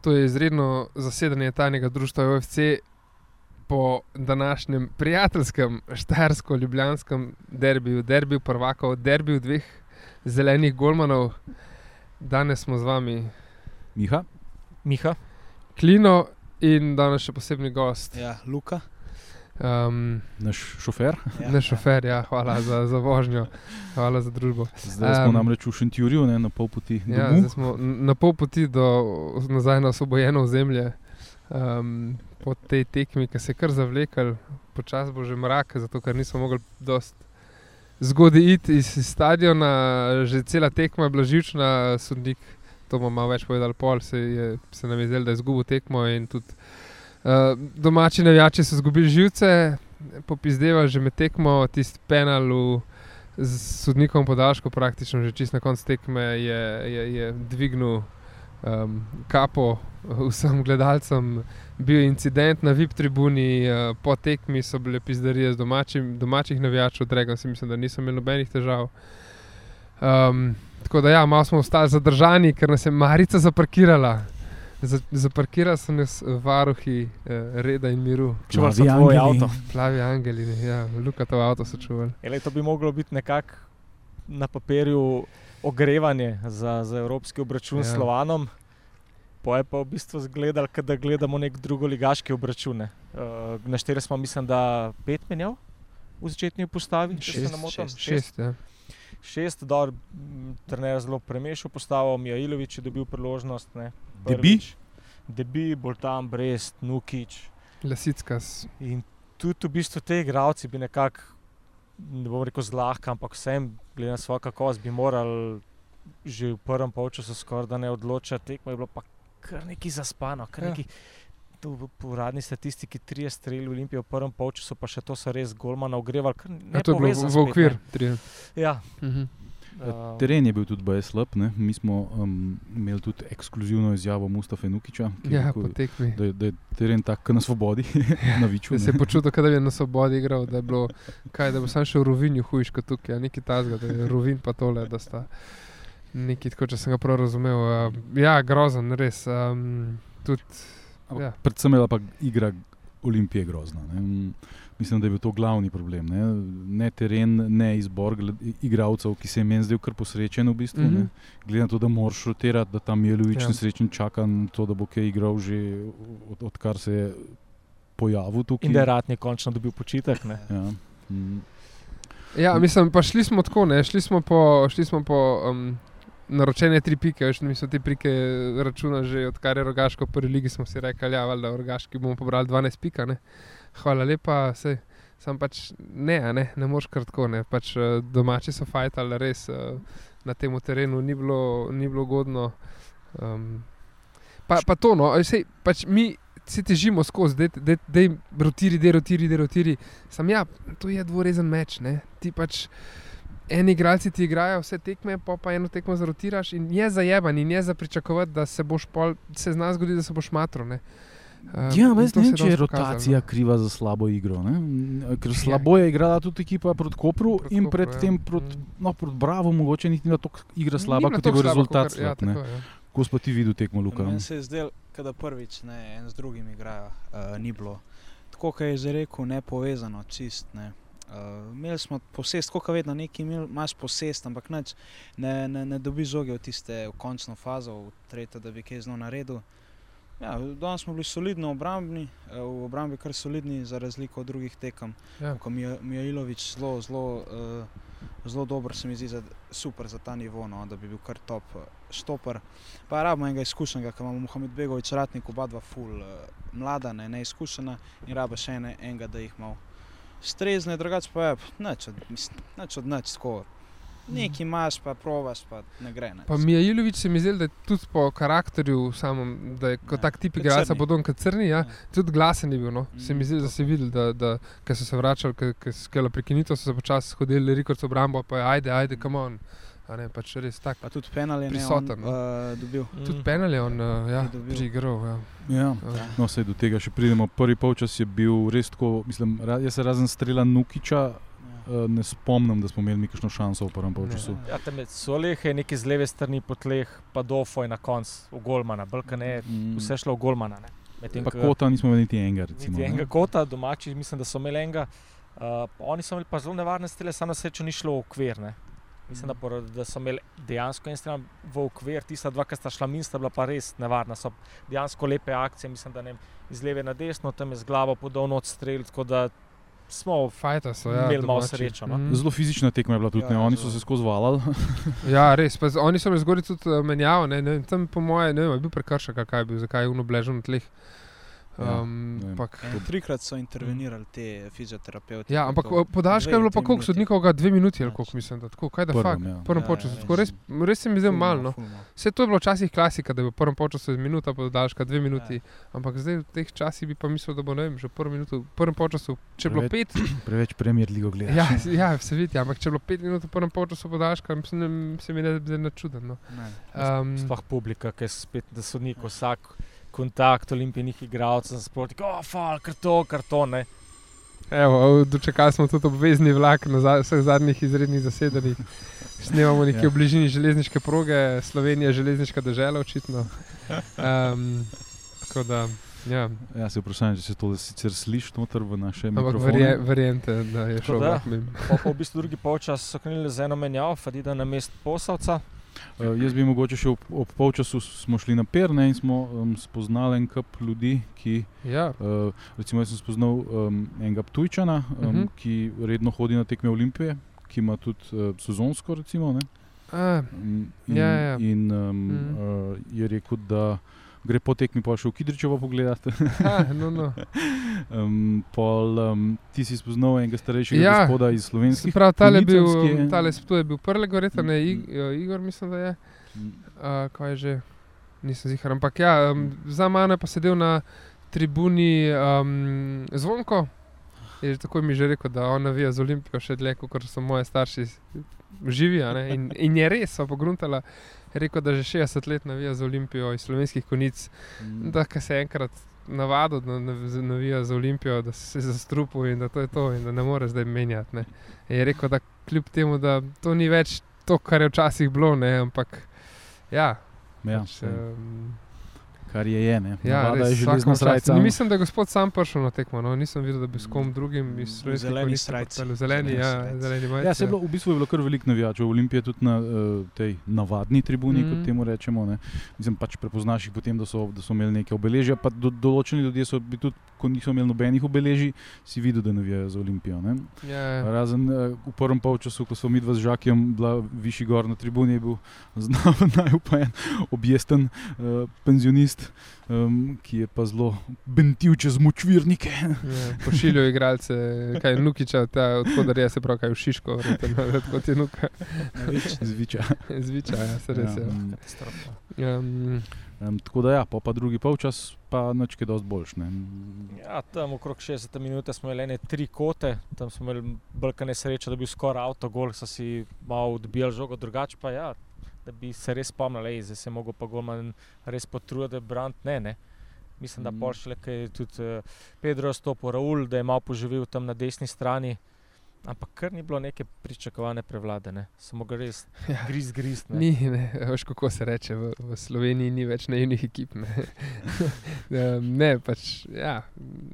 To je izredno zasedanje tajnega društva UFC po današnjem prijateljskem štajersko-ljubljanskem derbiju, derbiju prvakov, derbiju dveh zelenih golmanov. Danes smo z vami Miha, Miha, Klino in danes še posebni gost. ja, Luka. Um, naš šofer. Ja, ne šofer, ja, hvala za, za vožnjo, hvala za družbo. Zdaj smo Em, namreč v Šentjurju, ne, na pol poti Ja, zdaj smo na pol poti do, nazaj na osvobojeno ozemlje. Um, po tej tekmi, ki se je kar zavlekel, počasi bo že mrak, zato ker nismo mogli dost zgodaj iti iz, iz stadiona, že cela tekma je bila živčna, sodnik. To bomo malo več povedali, pol se, je, se nam je zdelo, da je izgubil tekmo. in tudi, Uh, domači navijači so izgubili živce, popizdeva že med tekmo, tisti penal z sodnikom podaljšku, praktično že čist na koncu tekme je, je, je dvignil um, kapo vsem gledalcem. Bil je incident na VIP tribuni, uh, po tekmi so bile pizdarije z domačim, domačih navijačev, Dragon si mislim, da niso imeli nobenih težav. Um, tako da ja, malo smo ostali zadržani, ker nas je Marica zaparkirala. Za, zaparkirali so nas varuhi eh, reda in miru, Čuval sem Plavi tvoj angeli. avto. plavi angeli, ja, Luka to avto so čuvali. Ele, to bi moglo biti nekako na papirju ogrevanje za, za evropski obračun Ja. s Slovanom. Po je pa v bistvu zgledal, kot da gledamo nek drugoligaški obračun. Uh, Našteli smo, mislim, da pet menjav v začetni postavi. če se ne Šest, motim. šest, šest, ja. Šest dobro, trener zelo premešal postavo, Mijailovič je dobil priložnost. Ne, Debi? prvič. Debi, Boltan, Brest, Nukič. Lasicka, In tudi v bistvu te igralci bi nekako, ne bom rekel zlahka, ampak vsem, glede na svojo kakovost, bi morali že v prvem polčasu skoraj da ne odločati. Tekmo je bilo pa kar neki zaspano, kar Ja. neki. Tu po uradni statistiki tri streli v Olimpiji v prvem polčasu, pa še to so res golmana ogrevali. ja, to je bilo v, v spet, okvir. Tri. Ja, Mhm. um, Teren je bil tudi baje slab. Ne. Mi smo um, imeli tudi ekskluzivno izjavo Mustafa Nukiča, ki je Ja, rekel, da, je- da je teren tak kot na svobodi, na viču. Se je počutil, da je na svobodi igral, da je bilo, kaj, da bo sam še v Rovinju hujš kot tukaj, ja, neki tazga, da je Rovin pa tole, da sta neki tako, če sem ga prav razumel. Uh, ja, grozen, res. Um, tudi, ja. Predvsem je bila pa igra Olimpije grozna. Ne. Mislim, da je bil to glavni problem. Ne, ne teren, ne izbor igralcev, ki se je meni zdel kar posrečen. V bistvu, mm Mhm. -hmm. Glede na to, da moraš rotirati, da tam je Ja. ja. nesrečen, čaka na to, da bo kaj igral, že od, odkar se je pojavil tukaj. in da je ratnik končno dobil počitek. Ne. Ja. Mm. ja, mislim, pa šli smo tako, ne, šli smo po, šli smo po um, naročene tri pike, veš, mi smo te pike računali že odkar je rogaško prvi ligi, smo si rekli, valjda, v rogaški bomo pobrali 12 pika, ne. Hvala lepa, sej. Sam pač ne, ne, ne moreš kar tako. Ne. Pač, eh, domači so fajtali, res eh, na tem terenu ni bilo, ni bilo godno. Um, pa, pa to, no, sej, pač mi se težimo skozi, da je rotiri, da je rotiri, da je rotiri. Sam ja, to je dvorezen meč. Ne. Ti pač eni igralci ti igrajo vse tekme, pa pa eno tekmo zarotiraš in je zajeban in je za pričakovati, da se boš pol, se zna zgoditi, da se boš matro. Ne. Um, Ja, veš, to ne vem, če je rotacija no. kriva za slabo igro. Ne? Ker Ja. slabo je igrala tudi ekipa proti Kopru Proti in predtem ja. proti, Mm. no, proti Bravo, mogoče niti ni bila tako igra slaba, kot je bil rezultat. kakor- ja, tako, ja. Ko si ti videl tekmo, Luka? Meni se je zdelo, da prvič ne, en z drugim igrajo, uh, ni bilo. Tako kot je že rekel, ne povezano, čist. Ne. Uh, imeli smo posest, kot vedno, nekaj imel, imaš posest, ampak nič, ne, ne, ne dobiš žoge v tiste v končno fazo, v tretjo, da bi kaj znal naredil. Ja, danes smo bili solidno obrambni, eh, v obrambi kar solidni, za razliko od drugih tekem. Ja. Mijailovič zelo, zelo, uh, zelo dober, se mi zdi, za, super za ta nivo, no, da bi bil kar top štoper. Pa rabimo enega izkušenega, ker imamo Mohamed Begovič, ratnik, oba dva ful, mlada, ne, neizkušena in rabe še ene, enega, da jih malo strezne, drugače pa je, nič od, nič od nič, tako. Nekaj imaš, pa provaš, pa ne gre. Nič. Pa mi je Ilovič se mi zdel, da je tudi po karakterju, samom, da je kot Ja, tak tip igralca, podoben kot crni, ja, Ja. tudi glasen je bil. No. Se mi Mm, zdi, da si videl, da, da ko so se vračali, ko so skele prekinitev, so se počasi hodili, rekord obrambo, pa je ajde, ajde, come on. A ne, pač res tak. Pa tudi penal je ne, on, prisoten, uh, dobil. Tudi penal je on, uh, ja, Je dobil. priigral. Ja. Ja. Ja. No, sej do tega še pridemo. Prvi polčas je bil res tako, mislim, jaz se razen strela Nukiča, Ja. uh, ne spomnim, da smo imeli kakšno šanso v prvem polčasu. Ja, tam je Soleh, je nekaj z leve strani po tleh, pa Dofo je na koncu v Golmana, Brka ne, Mm. vse šlo v Golmana. Ne. Medtem Pa ko- kota nismo imeli niti enega. Recimo, Niti ne. enega kota, domači, mislim, da so imeli enega. Uh, oni so imeli pa zelo nevarne strele, samo na srečo ni šlo v okvir. Ne. Mislim, da, por, da so imeli dejansko en stran v okvir, tista dva, ki sta šla min, sta bila pa res nevarna. So dejansko lepe akcije, mislim, da ne iz leve na desno, tam je z glavo podal od strel, tako da smo Fajta so, ja, Imeli malo srečo, no. Mhm. Zelo fizična tekma je bila tudi, Ja, ja, oni so zelo. se skozi valali. Ja, res. Pa, oni so me zgoraj tudi uh, menjavali, ne, ne vem, tam po moje, ne vem, je bil prekršek, ali kaj je bil, zakaj je unobležen na tleh. Ja, Um, ne vem. ampak, Ja, trikrat so intervenirali te fizioterapeuti. ja, ampak to podaljška je bilo pa koliko sodnikov, dve minuti ali Ja. koliko mislim, da tako, kaj da fakt. ja. V prvem Ja, polčasu, res. tako res, res se mi Ful malo. No. Vse to je bilo včasih klasika, da je v prvem polčasu minuta, podaljška dve minuti. Ja. Ampak zdaj v teh časih bi pa mislil, da bo ne vem, že v prvem, minutu, v prvem polčasu, če je bilo pet, Preveč premier ligo gledaš. ja, ja, se vidi, ampak če je bilo pet minut v prvem polčasu podaljška, se mi ne zdi načuden. No. Um, sploh publika, ki je spet, da sodnik vsak kontakt olimpijskih igralcev, sproti, oh, fal, karton, karton. Ne. Evo, dočekali smo tudi obvezni vlak na za, vseh zadnjih izrednih zasedanjih. Snemamo nekje Ja. v bližini železniške proge, Slovenija je železniška država, očitno. Um, da, ja. Ja, se vprašam, če se to sicer sliši noter v naše Ampak mikrofone. verje, verjente, da je šel da. Pa, pa v bistvu drugi polčas so krenili z eno menjavo, Fadida na mest posavca. Uh, jaz bi mogoče še ob, ob polčasu smo šli na Perne in smo um, spoznali en kup ljudi, ki. Ja, Uh, recimo, jaz sem spoznal um, enega Ptujčana, um, uh Mhm. -huh. ki redno hodi na tekme Olimpije, ki ima tudi uh, sezonsko. Recimo, ne. Mm, in, Ja, ja. in um, Mhm. uh, je rekel, da gre po tekmi pa še v Kidričevo pogledati. a, no, no. um, pol, um, ti si spoznal enega starejšega Ja. gospoda iz Se slovenskih. pravi, tale bil, tale je bil prle goreta, ne, Mm. Ig, Igor mislim, da je. Mm, Uh, kaj je že, nisem zihar. Ampak ja, um, za mano je pa sedel na tribuni um, zvonko. Je že tako mi že rekel, da on navija z Olimpijo še dlje, kot so moji starši živi. In, in je res, so pogruntala. Je rekel, da že 60 let navija z Olimpijo iz slovenskih konic, mm. da se enkrat navadil, da nav- navija za Olimpijo, da se je zastrupil in da to je to, in da ne more zdaj menjati. Ne. Je rekel, da kljub temu, da to ni več to, kar je včasih bilo, ne, ampak ja. Ja, pač, um, kar je, je ne. Ja, res, je železna. Ni, Mislim, da je gospod sam prišel na tekmo. No. Nisem videl, da bi s kom drugim iz V slovenskih zeleni pripeljal. Zeleni, ja, Zeleni majici. Ja, se je bilo, v bistvu je bilo kar veliko navijačev. Olimpije tudi na uh, tej navadni tribuni, mm. Mhm. kot temu rečemo. Ne. Mislim, pač prepoznaš jih potem, da so, da so imeli neke obeležja. Pa do, določeni ljudje so bili tudi, ko niso imeli nobenih obeležij, si videl, da navijajo za Olimpijo. Ne. Ja, ja. Razen uh, v prvem polčasu, ko smo mi dva z Žakijem bila višji gor na tribuni, je bil znal pa en objesten uh, penzionist, um, ki je pa zelo bentil čez močvirnike. Ja, pošiljajo igralce, kaj je Nukiča, odkud je se pravi, kaj je v Šiško, kot je Nuka, Zviča. zviča, ja, se res je. Katastrofa. Um, Um, tako da, ja, pa, pa drugi polčas, pa noč je dosti boljš. Ne. Ja, tam okrog 60 minut smo imeli ene tri kote, tam smo imeli brka nesreča, da bi bil skoraj avto gol, so si malo odbijali žogo, drugače pa ja, da bi se res spomnili, zdaj se je mogel pa golman res potruditi, da brant ne, ne. Mislim, da Mm. pošle, ker je tudi uh, Pedro stopil Raul, da je malo poživel tam na desni strani. Ampak kar ni bilo neke pričakovane prevlade, ne. samo ga res ja. griz, griz. Ne. Ni, ne, veš kako se reče, v, v Sloveniji ni več naivnih ekip. Ne, ne pač, ja.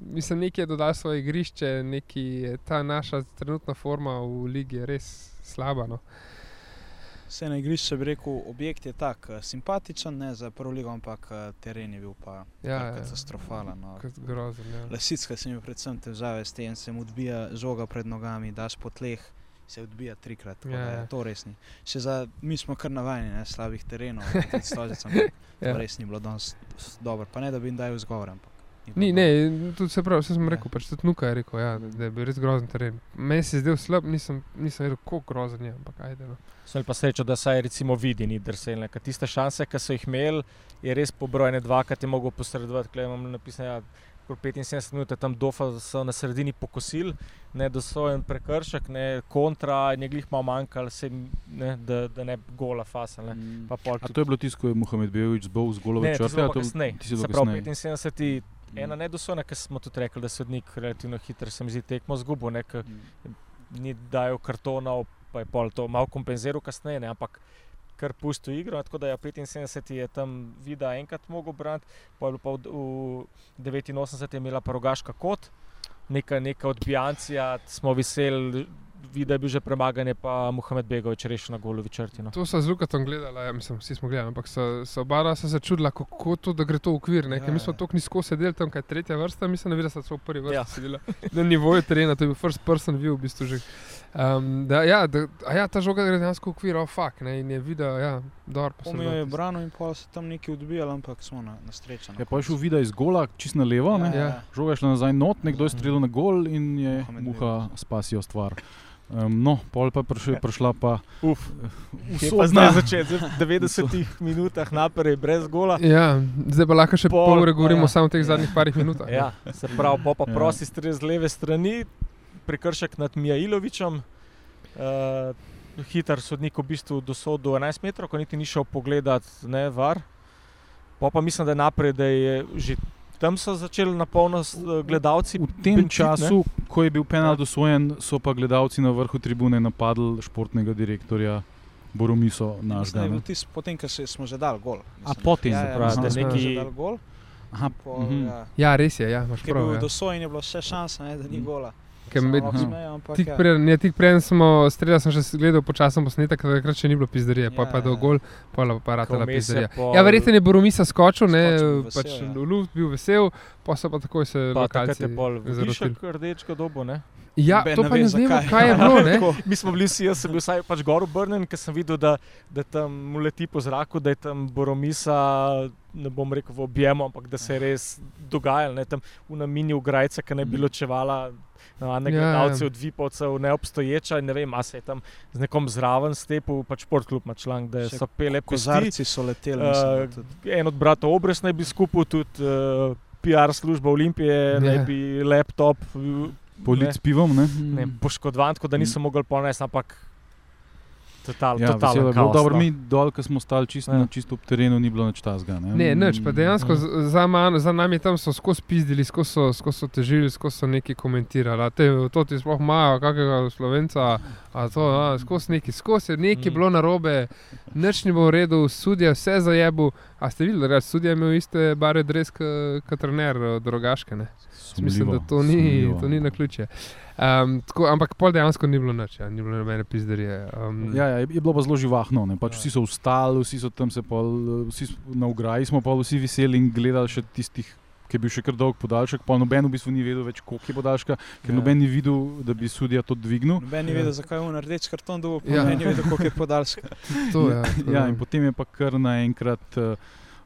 mislim, nekaj je dodal svoje igrišče, nekaj je ta naša trenutna forma v ligi res slaba. No. Vse na igrišču bi rekel, objekt je tak, eh, simpatičen, ne za prvo ligo, ampak eh, teren je bil pa Ja, ja. katastrofalen. No. Grozen. Ja. Lasicka se mi predvsem težave s tem, se mu odbija žoga pred nogami, daš po tleh, se odbija trikrat. tako Ja, da ja. To res ni. Še za, mi smo kar navajeni ne, slabih terenov, tudi s Stožicem, to Ja. res ni bilo danes dobro. Pa ne, da bi jim dal zgovor, ampak. Ni, dobro. ne, tudi se pravi, vse sem Ja. rekel, pač tudi Nuka je rekel, ja, da je bil res grozen teren. Meni se je zdel slab, nisem, nisem vedel, kako grozen je, ampak ajde. No. Sem pa srečo, da se recimo vidi, ni drselne. Ker tiste šanse, ki so jih imeli, je res pobrojene dva, ki ti mogo posredovati. Klej imam napisano, ja, okrog 75 minut je tam dofa so na sredini pokosil, ne da so en prekršek, ne kontra, in je glih malo manjkalo, ne, da, da ne gola fasa. Ne. Mm. Pa pol A tudi- to je bilo tisto, ko je Mohamed Bejovič zbol z golove Ne, to je bilo a pa to- kasneje. ti si pravi, kasneje? 75. Mm. Ena nedosojna, ker smo tudi rekli, da sodnik relativno hitro, se mi zdi, tekmo zgubo. Ne, ker Mm. ni dajal kartonov, pa je pol to malo kompenziral kasneje, ne, ampak kar pusto igro. Tako da je 75 je tam vida enkrat mogel braniti, pa je pa v, v 89 je imela pa rogaška kot, neka, neka odbijancija, smo veseli. Vida je bil že premagan, pa Mohamed Begovič rešil na golovi črti. No. To so z Lukatom gledali, ja, mislim, vsi smo gledali, ampak so, so oba se čudila, kako to, da gre to v okvir. Ja, mi smo ja. tako nizko sedeli, tam kaj tretja vrsta, mislim, da so v prvi vrsti Ja. sedeli. Na nivoju terena, to je bil first person view v bistvu že. Um, da, ja, da, a ja, ta žoga gre dejansko v okvir, oh, fuck, ne, in je videl, ja, dobro. pa se Pomijo je branil in pa se tam neki odbijali, ampak smo na, na srečo. Je pa šel vida iz gola, čist na levo, ne? Ja. žoga je šla nazaj not, nekdo je streljal na gol in je Mohamed muha spasijo stvar. Um, no, pol pa je prišel, prišla pa Uf, je pa usodna. zdaj začeti, v 90 minutah naprej brez gola. Ja, zdaj pa lahko še Pol pol pa ure govorimo ja. samo o teh Ja. zadnjih parih minutah. Ja, se pravi, po pa Ja. prosti strel z leve strani, prekršek nad Mijailovičem. Uh, hiter sodnik v bistvu dosodil 11 metrov, ko niti ni šel pogledat, ne var. Pa pa mislim, da je naprej, da je že tam so začeli na polno s- gledalci. V tem ne. času, ko je bil penal dosojen, so pa gledalci na vrhu tribune napadli športnega direktorja Boromiso Mislim, da našega. je bil ne. tisti, potem, ko se- smo že dali gol. A mislim. potem, ja, ja, pravi, da neki- dali gol. Aha, Po, mhm. ja. Ja, res je, ja, Ker je prav. bil Ja. dosojen, je bilo vse šanse, ne, da ni Mm. gola. Med- ampak Tik ja. preden ja, tik preden smo streljali, sem še gledal počasen posnetek, takrat še ni bilo pizderije, pa Ja, pa ja. gol, pa je pa ratela Ko vmes je pizderija. pol- Ja, verjetno je Boromisa skočil, ne, Skočil, bil vesel, pač ja. v luft bil vesel, pa so pa takoj se Pa takrat lokalci je pol zarotili. višek rdečega dobo, ne? Ja, Noben to pa ne vemo, zakaj. kaj je bilo, ne. Mi smo bili vsi, jaz sem bil vsaj pač gor obrnjen, ker sem videl, da, da tam mu leti po zraku, da je tam Boromisa, ne bom rekel v objemu, ampak da se je res dogajalo, ne tam v namini ugrajca, ki ne bi ločevala. Na Ja, ja. gledalci od Vipovcev, neobstoječa, in ne vem, a se je tam z nekom zraven stepil, pač športklub ima članek, da so pele pesti. Kozarci so leteli. mislim, Uh, tudi. en od bratov Obres naj bi skupil, tudi uh, PR služba Olimpije, Ja. naj bi laptop. Polit s pivom, ne? ne, poškodovan, tako da nisem mogel ponesti, ampak total, Ja, totalno veselo kaos, Dobro, no. mi dol, ko smo stali čisto Ja. ja. čist ob terenu, ni bilo nič tazga. Ne, Ne, nič, pa dejansko Mm. z- za, man, za nami tam so skozi pizdili, skozi so, skozi so težili, skozi so neki komentirali. Te, to ti sploh imajo, kakega slovenca, a to, a, skozi neki, skozi je neki Mm. bilo narobe, nič ni bilo v redu, sudje vse zajebu. A ste videli, da sudje imel iste bare dres kot trener eh, drugaške? Ne? Mislim, da to ni, to ni na ključe. Um, tako, ampak pol dejansko ni bilo nič, ja, ni bilo nobene pizderije. Um, Ja, ja, je je bilo pa zelo živahno. ne, Pač Ja. vsi so vstali, vsi so tam se pol, vsi na ograji smo pa vsi veseli in gledali še tistih. Ki je bil še kar dolg podaljšek, pa noben v bistvu ni vedel več, koliko je podaljška, ker Ja. ja. noben ni videl, da bi sudija to dvignil. Noben ni Ja. vedel, zakaj je on rdeč karton dobil, pa Ja. noben ni vedel, koliko je podaljška. to, ja, tako ja, in potem je pa kar naenkrat uh,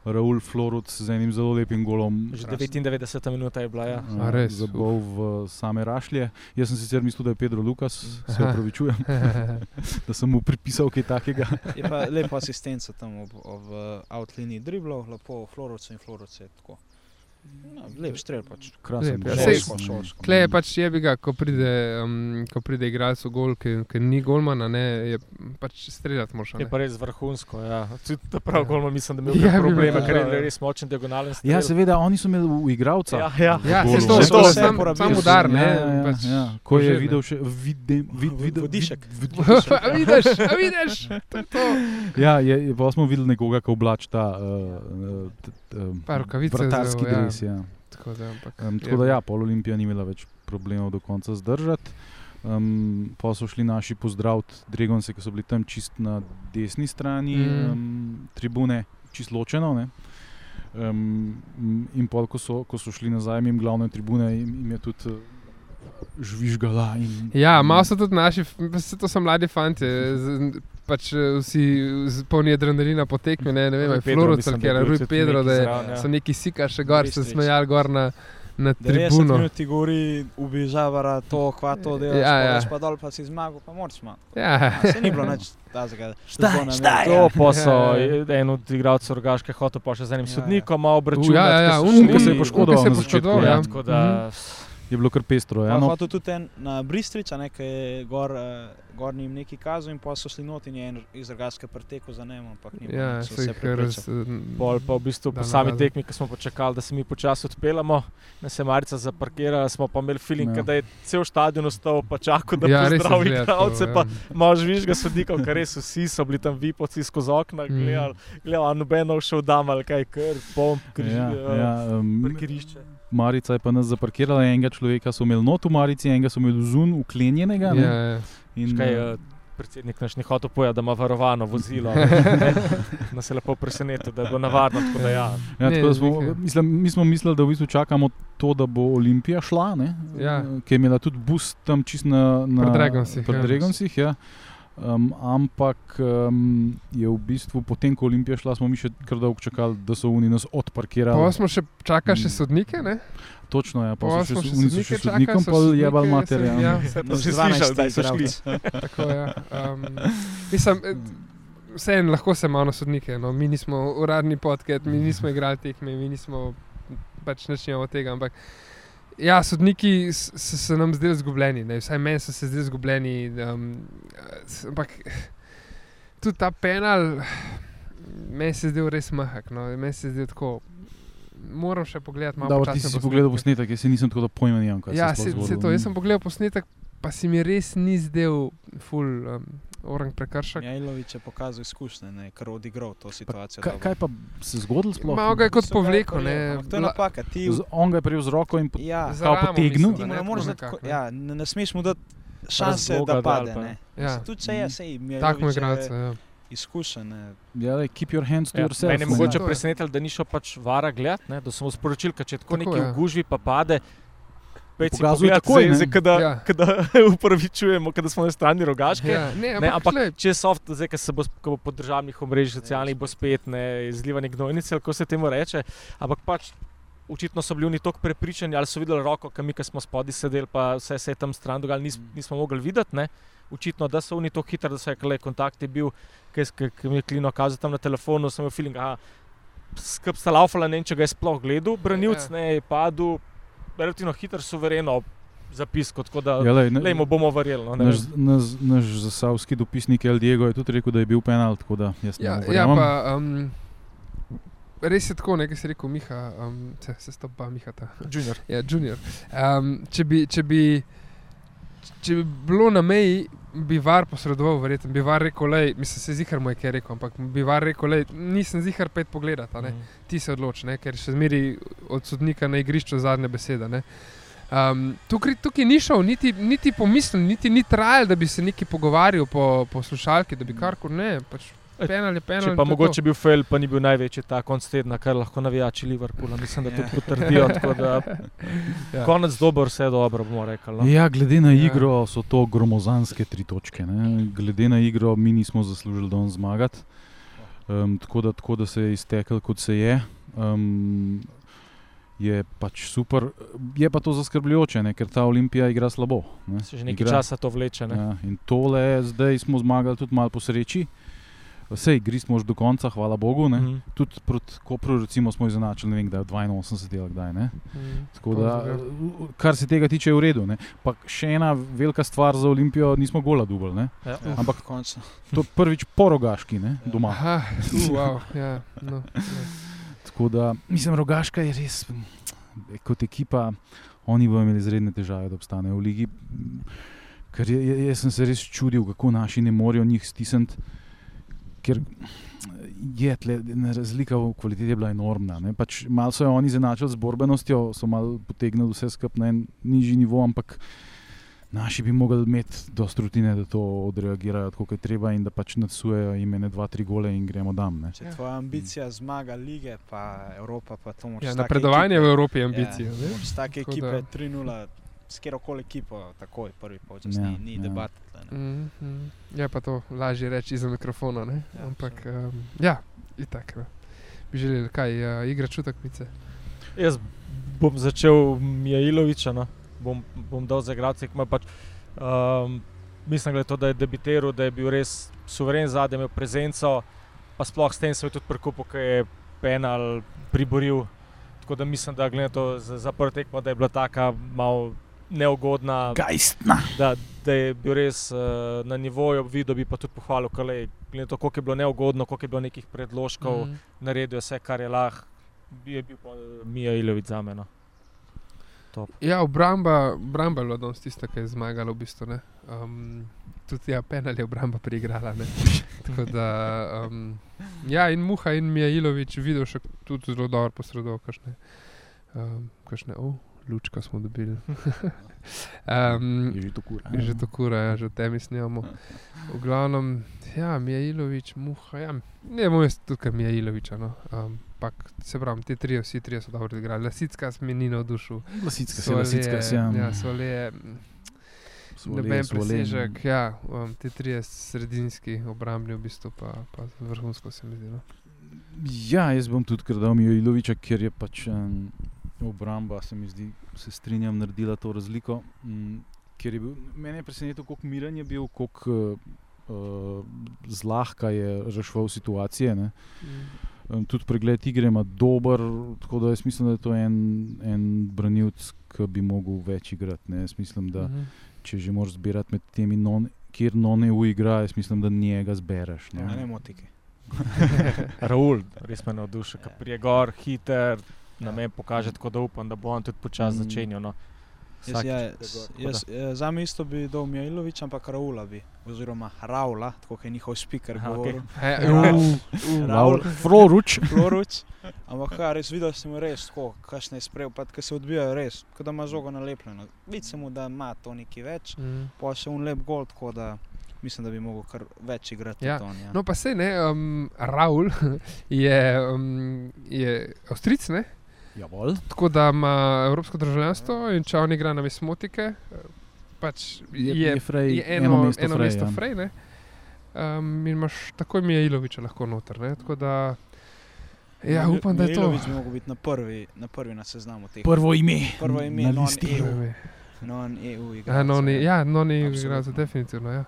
Raul Floruc z enim zelo lepim golom Že 99 minuta je bila. Ja. uh, A, res? zabol v same rašlje. Jaz sem sicer mislil, da je Pedro Lukas, se Aha. opravičujem, da sem mu pripisal kaj takega. Je pa lepa asistenca tam ob, ob uh, outliniji driblov, lepo Florovce in Florovce. Tako. No, lep strel pač. Krasen Lep, ja. Klej je pač jebi ga, ko pride, um, ko pride igralec v gol, ki, ki ni golmana, ne, je pač streljati moraš. Je pa res vrhunsko. Ja. Tudi ta prav Ja. gol, mislim, da Ja, imel bi ja, probleme, ker je res močen diagonalen strel. Ja, seveda, oni so imeli v igravca. Ja, ja. Ja, golu. se to, Še to, to to vse sam, porabili sam so. udar, ne. Ja, ja, pač, ja. Ko je požir, ne. videl še videm, vid, V- videl, vodišek. Vid, a vidiš, a vidiš, to je to. ja, je, je, pa smo videli nekoga, ki oblač ta uh, uh, Pa rokavice vratarski vzel, ja. dres. Ja. Tako da, ampak, Um, tako da, ja, pol Olimpija ni imela več problemov do konca zdržati. Um, pa so šli naši pozdraviti Dregonce, ki so bili tam čist na desni strani Mm. um, tribune, čist ločeno. Ne? Um, in pol, ko so, ko so šli nazaj, jim glavne tribune, jim, jim je tudi uh, žvižgala. In, Ja, malo so tudi naši, vse to so mladi fanti. Pač eh, vsi z- polni adrenalina po tekmi, ne, ne vem, je je je bil Rui Pedro, da je, zraven, ja. so neki sika še gor, se smejali gor na, na 90 tribuno. ti govori, ubižavara to, kva to delaš, Ja, ja, ja. ja. pa dol pa si zmagal, pa moraš malo. Ja, Se ni bilo nič tazga. Štaj, To pa so Ja, en od igralcev Rogaške hotel pa še z enim Ja, ja. sodnikom, malo U, obračunati. ja, ja, ja, ker so un, šli- ko se je poškodoval ko se je poškodoval, Ja, ja. tako da Mhm. Je bilo kar pestro. Ja, Ja, no, Hotel tudi en na Bristrič, nekaj je gor, uh, gor njim neki kazal in pa so šli not in je en iz Rogaške pretekel za njim, ampak ni Ja, se vse preprečili. Pol pa v bistvu Da, po sami tekmi, ki smo počakali, da se mi počasi odpeljamo, da se marica zaparkira, smo pa imeli feeling, Ja. ja. da je cel stadion ostal pa čakal, da Ja, je pozdravi izgleda tako, igralce, ja. pa malo žvižga sodnikov, ker res vsi so bili tam vipoci skozi okna, Mm. gledali, gledali, a nobeno šel dam ali kaj, ker pomp, križ, ja, ja, ja, um, parkirišče. Marica je pa nas zaparkirala, enega človeka so imeli not v Marici, enega so imeli zun, uklenjenega. ne. Ja, ja. In, Kaj, eh, uh, predsednik naš ni hotel povedati, da ima varovano vozilo. Nas je lepo presenetil, da je bilo navarno. Tako da ja. Ja, tako da smo, mislim, mi smo mislili, da v bistvu čakamo to, da bo Olimpija šla, ne, Ja. ki je imela tudi bus tam čist na, na pri ja. Dragonsih, ja. Um, ampak um, je v bistvu potem, ko je Olimpija šla, smo mi še kar dolgo čakali, da so oni nas odparkirali. Pa smo še čakali še Mm. sodnike, ne? Točno, ja, pa Pa so še, še so sodnike še sodnikom čakali, so pa sodnike, jebal se- mater. Ja. Se si 12 slišal, da so šli. igralcev. Tako, ja. um, mislim, eh, vseeno lahko se malo sodnike. No. Mi nismo uradni podcast, mi nismo igrali tekme, mi nismo pač nič od tega. Ampak ja, sodniki so se nam zdeli izgubljeni, ne. vsaj meni so se zdeli izgubljeni. Um, ampak tudi ta penal, meni se je zdel res mahak. No. Meni se je zdel tako. Moram še pogledati malo. Dobro, ti si si pogledal posnetek, jaz nisem tako kaj Ja, se se, se to. Jaz sem pogledal posnetek, pa si mi res ni zdel ful um, orang prekršek. Jajlovič je pokazal izkušnje, ne, kar odigral to situacijo. Kaj, kaj pa se je zgodilo sploh? Malo ga je kot So povleko. Ne, ampak To je napaka. Ti, Z- On ga je prijel z roko in pot- ja, potegnil? da ne, ne tako ko- nekako, ne. ja, ne, ne smeš mu dati šanse, Razloga, da da pade. pa- Ne. Ja. Tudi če je, sej Takmo Mijalović igralce. je Ja. izkušen. ne. Ja, daj, keep your hands to Ja, yourself. Mene je ne. mogoče je. presenetilo, da ni šel pač vara gledati, ne, da sem mu sporočil, da če tako, Tako, tako neki ja. v gužvi pa pade. Pejci Pokazal je pogledat, takoj, zdaj- zdaj, Kada, Ja. kada upravičujemo, da smo na strani rogaške. Ja, ne, Ne, ampak, ampak glej, če soft, zdaj, ko se bo, ko bo po državnih omrežjih socialnih, bo spet ne izlivanje gnojnice, kako se temu reče. Ampak pač očitno so bili oni tako prepričani, ali so videli roko, ki mi, ki smo spodaj sedeli, pa vse se je tam stran dogajalo, nis, nismo mogli videti. Ne. Očitno, da so oni tako hitri, da so rekli, kontakt je bil, ki mi je klino kazal tam na telefonu, sem imel feeling, da skrb sta laufala, ne vem, če ga je sploh gledal, branilc Ja. ne je padel, relativno hitro, suvereno zapisko, tako da Ja, lej, ne, lejmo bomo verjeli. No, ne naš, naš, naš zasavski dopisnik El Diego je tudi rekel, da je bil penal, tako da jaz ne ja, ja, pa, um, res je tako, nekaj si rekel, Miha, um, se, se stopa Miha. Ta. Junior. Ja, junior. Um, če, bi, če, bi, če bi bilo na meji, bi var posredoval, verjetno bi var rekel, lej, mislim, se zihar mu je kaj rekel, ampak bi var rekel, lej, nisem zihar pet pogledati. Mhm. ti se odloči, ne? ker še zmeri od sodnika na igrišču zadnja beseda. ne. Um, tukaj, tukaj ni šel, niti, niti pomislil, niti ni trajal, da bi se neki pogovarjal po, po slušalki, da bi karkoli ne. Pač penal je penal. Če pa mogoče bil fail, pa ni bil največji ta konc tedna, kar lahko navijači Liverpoola, mislim, da Ja. tudi potrdijo. tako Da, Ja. konec dober, vse dobro, bomo rekli. No. Ja, glede na Ja. igro so to gromozanske tri točke. Ne? Glede na igro mi nismo zaslužili danes zmagati. Um, tako, da, tako da se je iztekel, kot se je. Um, je pač super. Je pa to zaskrbljujoče, ne? ker ta Olimpija igra slabo. Ne? Se že nekaj Igra- časa to vleče. Ne? Ja, in tole, zdaj smo zmagali tudi malo po sreči. Vse igri smo že do konca, hvala Bogu. Ne? Mhm. Tudi proti Kopru recimo, smo izenačili, ne vem, kdaj, 82 ali kdaj. Ne? Mm, Tako da, kar se tega tiče, je v redu. Ne? Pa še ena velika stvar za Olimpijo, nismo gola dubl. Ne? Ja. Ja, Ampak- končno. To prvič po rogaški, ne? Ja. doma. Aha, uh, wow, ja, no, no. Tako da, mislim, rogaška je res kot ekipa, oni bodo imeli izredne težave, da obstanejo v ligi. Ker jaz sem se res čudil, kako naši ne morejo njih stisniti. Ker je tle, razlika v kvaliteti je bila enormna. ne. Pač malo so jo oni zanačili z borbenostjo, so malo potegnili vse skupaj na en nižji nivo, ampak naši bi mogli imeti dost rutine, da to odreagirajo tako, kot je treba in da pač nadsujejo imene dva, tri gole in gremo dam. Ne. Če je tvoja ambicija zmaga lige, pa Evropa, pa to moraš. Ja, napredovanje ekipe- v Evropi je ambicija. Ja, take ekipe da- 3-0, s kjerkoli ekipo, takoj prvi polčas, Ja, ni, ni ja. debat. tle, ne. Mm, mm. Je pa to lažje reči za mikrofona. Ne? Ja, Ampak um, ja, itak. No. Bi želeli kaj, uh, igra čutekmice. Jaz bom začel Mijailoviča, no. bom, bom dal za igralce, ki ima pač. Um, mislim, glede to, da je debitiral, da je bil res suveren zadnji, imel prezenco, pa sploh s tem se je tudi prekupil, ki je penal priboril. Tako da mislim, da glede na to za- zaprt tekmo, da je bila taka malo neugodna. Gajstna. Da, da je bil res uh, na nivoju, videl bi pa tudi to, koliko je bilo neugodno, koliko je bilo nekih predložkov, mm. naredil vse, kar je lahko, je bil pa Mija Ilovic za meno. Ja, obramba, obramba je bila danes tista, ki je zmagala v bistvu. ne. Um, tudi ja, penal je obramba priigrala. ne. Tako Da, um, ja, in Muha in Mijailovič videl še tudi zelo dobro posredoval, kakšne, um, kakšne oh, lučka smo dobili. um, Je že to kura. Že to kura, ja, že v temi snijamo. V glavnem, ja, Mijailovič, Muha, ja, ne bom jaz ker Mijailoviča. No. Um, Pak, se pravi, ti trije, vsi trije so dobro igrali. Lasicka mi ni navdušil. Lasicka se, lasicka se. Ja, svole je. Noben presežek, ja, um, ti trije sredinski, obrambni, v bistvu pa, pa vrhunsko se mi zdi. No. Ja, jaz bom tudi krdal Mijailoviča, ker je pač um, obramba, se mi zdi, se strinjam, naredila to razliko. Um, ker je bil, mene je presenetilo, koliko miren je bil, koliko uh, zlahka je reševal situacije. Ne. Um, tudi pregled igre ima dober, tako da jaz mislim, da je to en, en branilc, ki bi mogel več igrati. Ne. Jaz mislim, da Mhm. če že moraš zbirati med temi, non, kjer non EU igra, jaz mislim, da njega zbereš. Ja, Ne. ne motike. Raul, res me navdušil, ker prije gor, hiter, na meni pokaže, tako da upam, da bo on tudi počasi Mm. začenjal. No. Jaz, Vsakič ja, gor, tako jaz, jaz, za me isto bi dal Mijailovič, ampak Raula bi, oziroma Raula, tako kot je njihov speaker Aha, govoril. E, Raul. uh, Raul. Froruč. Floruč. Ampak ja, res videl sem res tako, kakšne je sprejel, pa ki se odbijajo res, kot da ima žogo nalepljeno. Vidi se mu, da ima to nekaj več, mm. pa še un lep gol, tako da mislim, da bi mogel kar več igrati. Ja. tudi On, ja. No, pa se ne, um, Raul je, um, je Avstric, ne? Javol. tako da ima evropsko državljanstvo in če on igra na Vesmotike, pač je, je, frej, je eno, mesto eno frej, mesto ja. frej. ne. Um, in imaš takoj Mijailoviča lahko noter. Ne? Tako da, ja, Mi- upam, da je to. Mijailović bi mogel biti na prvi na, prvi na seznamu teh. Prvo ime. Prvo ime, na non listi. EU. Non-EU igra. Ja, no, ni, ja, no, ni Absolutno. igralcev, definitivno. Ja.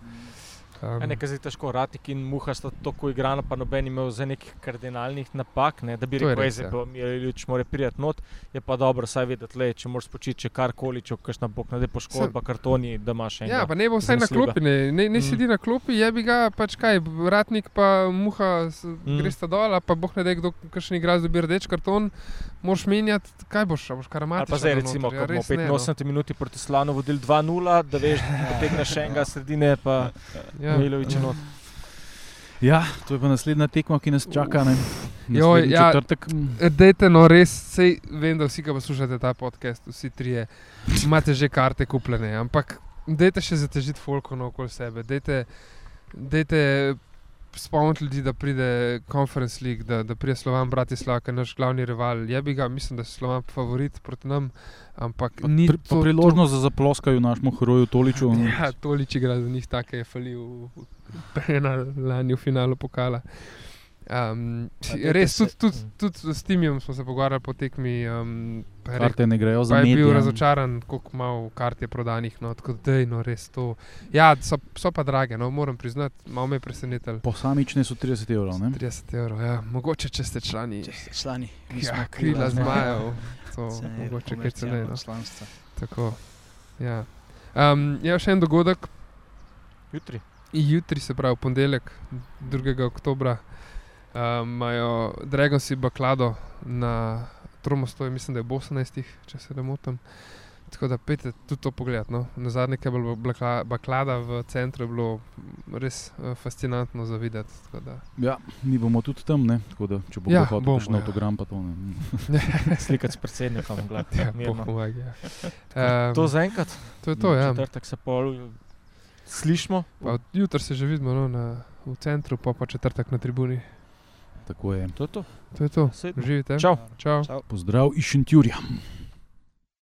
Um, Ja, nekaj zdaj težko, Ratik in Muha sta tako igrana, pa noben imel za nekih kardinalnih napak, ne, da bi je rekel, da ja. bo Mijalič mora priti not, je pa dobro, saj vedeti, le, če moraš počiti, če karkoli, če kakšna bog nade poškodba, kartoni, da imaš še Ja, pa ne bo vsaj na klopi, ne, ne, ne Mm. sedi na klopi, je bi ga pač kaj, ratnik pa muha, Mm. mm. greš ta dol, pa boh ne da, kdo kakšen igralec dobi rdeč karton, moraš menjati, kaj boš, boš Ali karamatičen. pa zdaj, recimo, ko bomo v 85 minuti proti Slanu vodili 2-0, da veš, da potegneš še enega sredine, pa Ja. Milovič not. Ja, to je pa naslednja tekma, ki nas čaka. Ne? Joj, ja. četrtek. Dejte, no res, sej, vem, da vsi, ki poslušate ta podcast, vsi trije, imate že karte kupljene, ampak dejte še zatežiti folko okoli sebe. Dejte, dejte spomniti ljudi, da pride Conference League, da, da pride Slovan Bratislava, ki je naš glavni rival. Je bi ga, mislim, da je Slovan favorit proti nam, ampak Pa ni pri- to priložnost za zaploskajo našemu heroju Toliču. To, ja, tolič igra za njih, tako je falil v, na, lani v finalu pokala. Um, res, se- tudi tud, tud s Timijem smo se pogovarjali po tekmi. Um, je Karte ne grejo za je medije. bil razočaran, koliko malo kart je prodanih. No, tako da je no, res to. Ja, so, so pa drage, no, moram priznati, malo me je presenetilo. Posamične so 30 evrov. Ne? 30 evrov, ja. mogoče če ste člani. Če ste člani, Ja, krila zmajev, to Ceneje mogoče kaj komercialno ceneje. No. članstvo. Tako, ja. Um, je še en dogodek, Jutri. jutri, se pravi ponedeljek, 2. oktober, imajo um, Dragoci baklado na Tromostoju, mislim, da je ob 18, če se ne motim. Tako da pejte tudi to pogled. No. Na zadnje, ki je bakla- baklada v centru, je bilo res uh, fascinantno za videti. tako da- Ja, mi bomo tudi tam, ne? tako da če bo Ja, ja, hotel bomo, kakšen ja. avtogram, pa to ne. Slikati s predsednikom, Ja, gledaj. Bog pomagaj, ja. To Um, zaenkrat. to je to, ja. Četrtek se pol slišmo. Pa Jutri se že vidimo no, na, v centru, pa pa četrtek na tribuni. Tako je. To je to. To je to. Živite. Čau. Čau. Čau. Pozdrav iz Šentjurja.